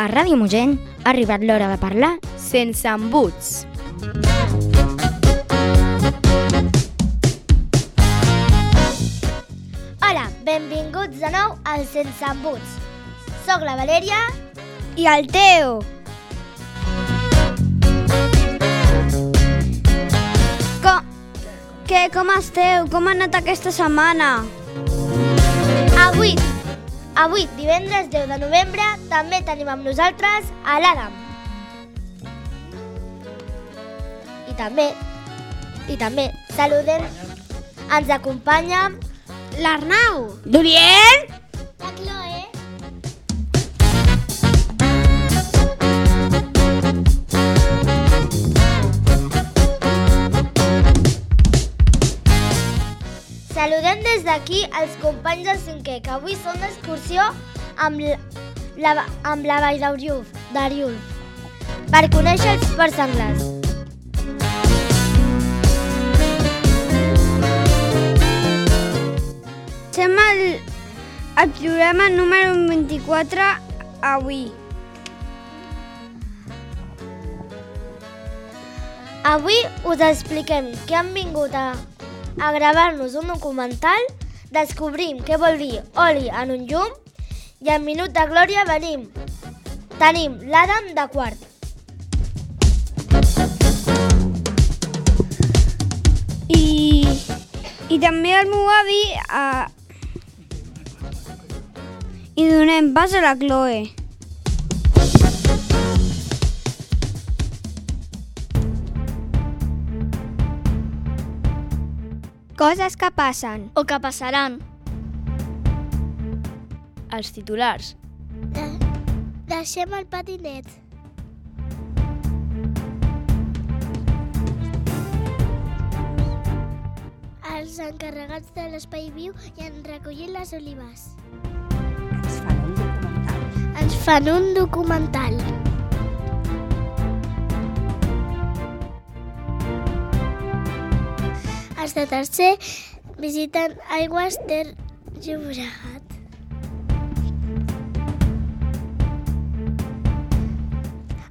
A Ràdio Mogent ha arribat l'hora de parlar sense embuts. Hola, benvinguts de nou al Sense Embuts. Soc la Valèria I el Teo. Què, com esteu? Com ha anat aquesta setmana? Avui, avui, divendres 10 de novembre, també tenim amb nosaltres a l'Adam. I també, i també saludem, ens acompanya L'Arnau. D'Orient? Des d'aquí els companys del cinquè, que avui són d'excursió amb la, la, amb la Vall d'Ariul, d'Ariul per conèixer els ports senglars. Som el, el programa número 24 avui. Avui us expliquem que han vingut a, a gravar-nos un documental, descobrim què vol dir oli en un llum i en Minut de Glòria venim. Tenim l'Adam de quart. I, i també el meu avi... Uh, I donem pas a la Chloe. Coses que passen. O que passaran. Els titulars. De, deixem el patinet. Els encarregats de l'espai viu i han recollit les olives. Ens fan un documental. Els de tercer visiten aigües ter Llobregat.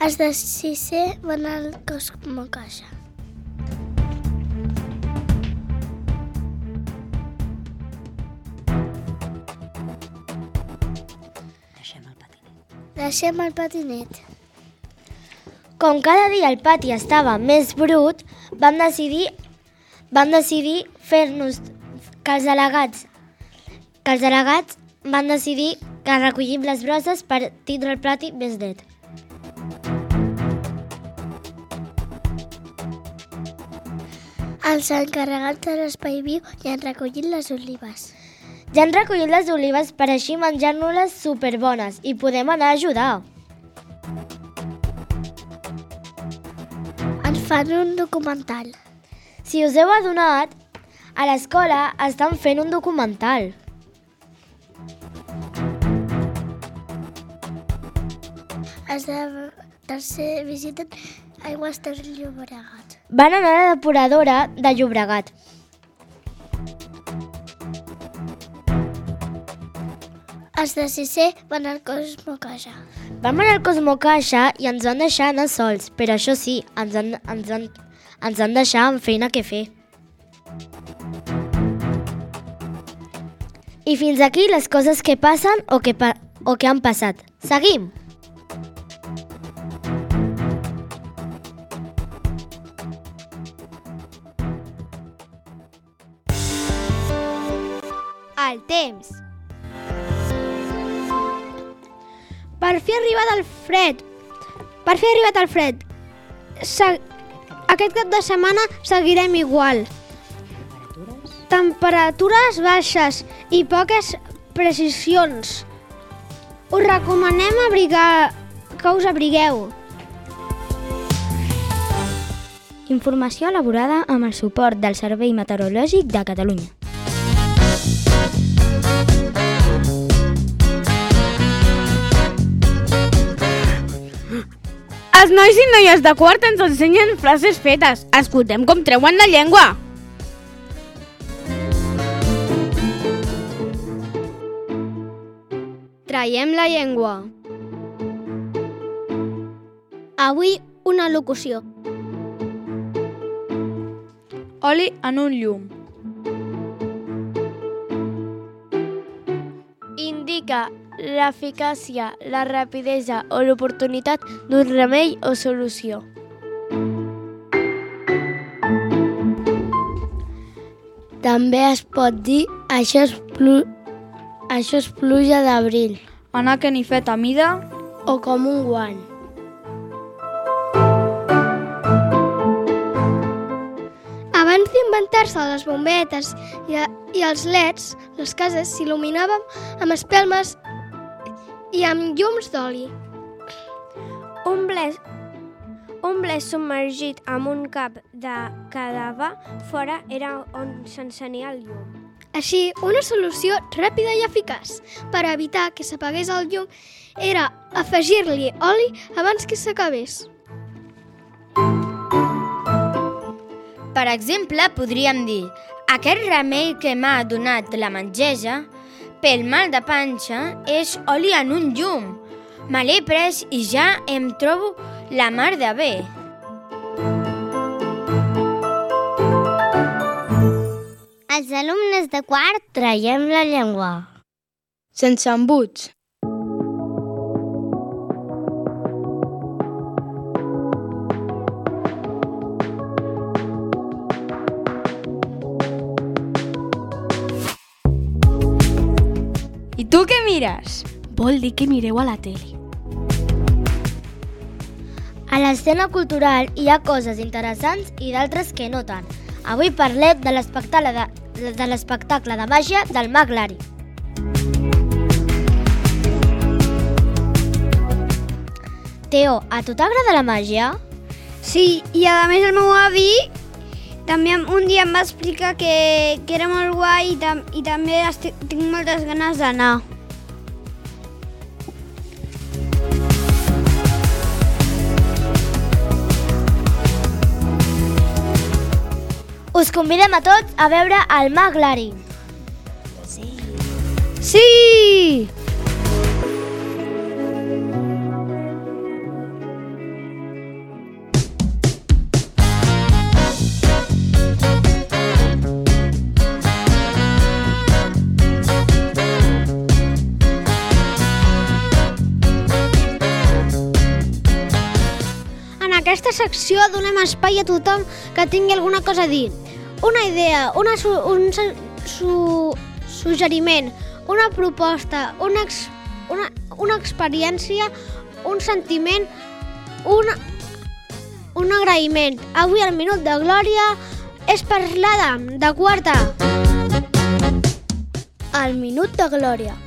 Els de sisè van al Cosmo Caixa. Deixem el patinet. Com cada dia el pati estava més brut, vam decidir, vam decidir fer-nos que els delegats que els delegats van decidir que recollim les broses per tindre el pati més net. Els encarregats de l'espai viu ja han recollit les olives. Ja han recollit les olives per així menjar-nos-les superbones i podem anar a ajudar. Ens fan un documental. Si us heu adonat, a l'escola estan fent un documental. Els de tercer visiten aigües ter Llobregat. Van anar a la depuradora de Llobregat. Els de sisè van al Cosmo Caixa. Vam anar al Cosmo Caixa i ens van deixar anar sols, però això sí, ens han, ens han, ens han deixat amb feina que fer. I fins aquí les coses que passen o que, pa o que han passat. Seguim! El temps. Per fi ha arribat el fred. Per fi ha arribat el fred. Se... Aquest cap de setmana seguirem igual. Temperatures baixes i poques precisions. Us recomanem abrigar... que us abrigueu. Informació elaborada amb el suport del Servei Meteorològic de Catalunya. Els nois i noies de quart ens ensenyen frases fetes. Escoltem com treuen la llengua. Traiem la llengua. Avui una locució. Oli en un llum. Indica l'eficàcia, la rapidesa o l'oportunitat d'un remei o solució. També es pot dir això és, plu... això és pluja d'abril Anar que ni fet a mida. o com un guant. Abans d'inventar-se les bombetes i, i els leds, les cases s'il·luminaven amb espelmes i amb llums d'oli. Un ble, un ble submergit amb un cap de cadàver fora era on s'encenia el llum. Així, una solució ràpida i eficaç per evitar que s'apagués el llum era afegir-li oli abans que s'acabés. Per exemple, podríem dir aquest remei que m'ha donat la metgessa pel mal de panxa és oli en un llum. Me l'he pres i ja em trobo la mar de bé. Els alumnes de quart traiem la llengua. Sense embuts. Tu què mires? Vol dir que mireu a la tele. A l'escena cultural hi ha coses interessants i d'altres que no tant. Avui parlem de l'espectacle de, de l'espectacle de màgia del mag Lari. Teo, a tu t'agrada la màgia? Sí, i a més el meu avi també un dia em va explicar que, que era molt guai i, tam i també estic, tinc moltes ganes d'anar. Us convidem a tots a veure el mag Lari. Sí! En aquesta secció donem espai a tothom que tingui alguna cosa a dir. Una idea, una su un su su suggeriment, una proposta, una, ex una, una experiència, un sentiment, un, un agraïment. Avui el Minut de Glòria és per l'Adam, de quarta. El Minut de Glòria.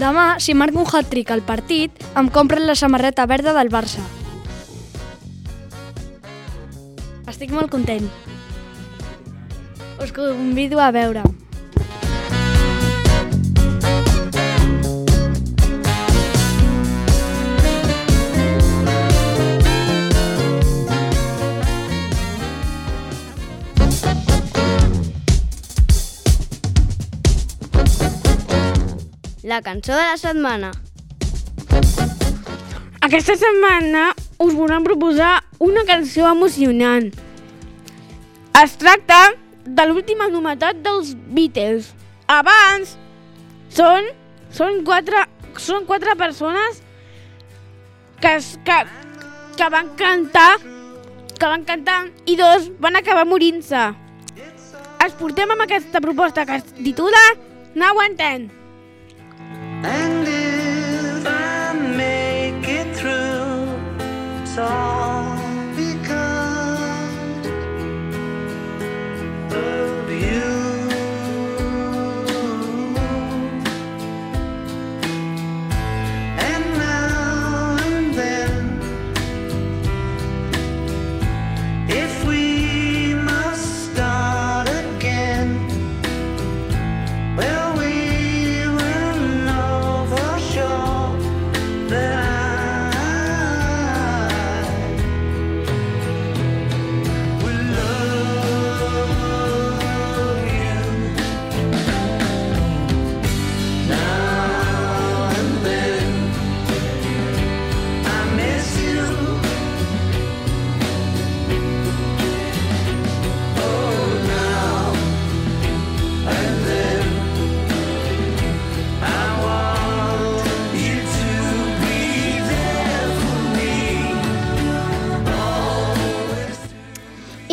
Demà, si marco un hat-trick al partit, em compren la samarreta verda del Barça. Estic molt content. Us convido a veure. La cançó de la setmana. Aquesta setmana us volem proposar una cançó emocionant. Es tracta de l'última novetat dels Beatles. Abans són, són, quatre, són quatre persones que, que, que van cantar que van cantar i dos van acabar morint-se. Es portem amb aquesta proposta que es titula Now and Ten.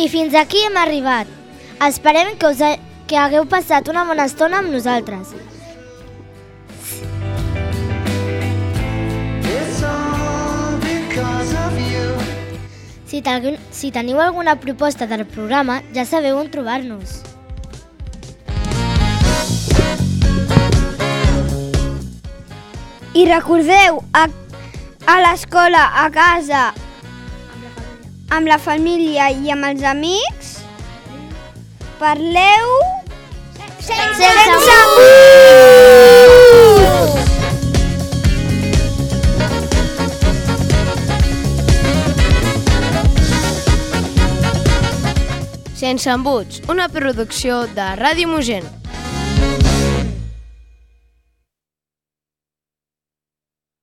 I fins aquí hem arribat. Esperem que, us ha, que hagueu passat una bona estona amb nosaltres. It's all because of you. Si, si teniu alguna proposta del programa, ja sabeu on trobar-nos. I recordeu, a, a l'escola, a casa, amb la família i amb els amics, parleu... Sense Sense embuts, una producció de Ràdio Mogent.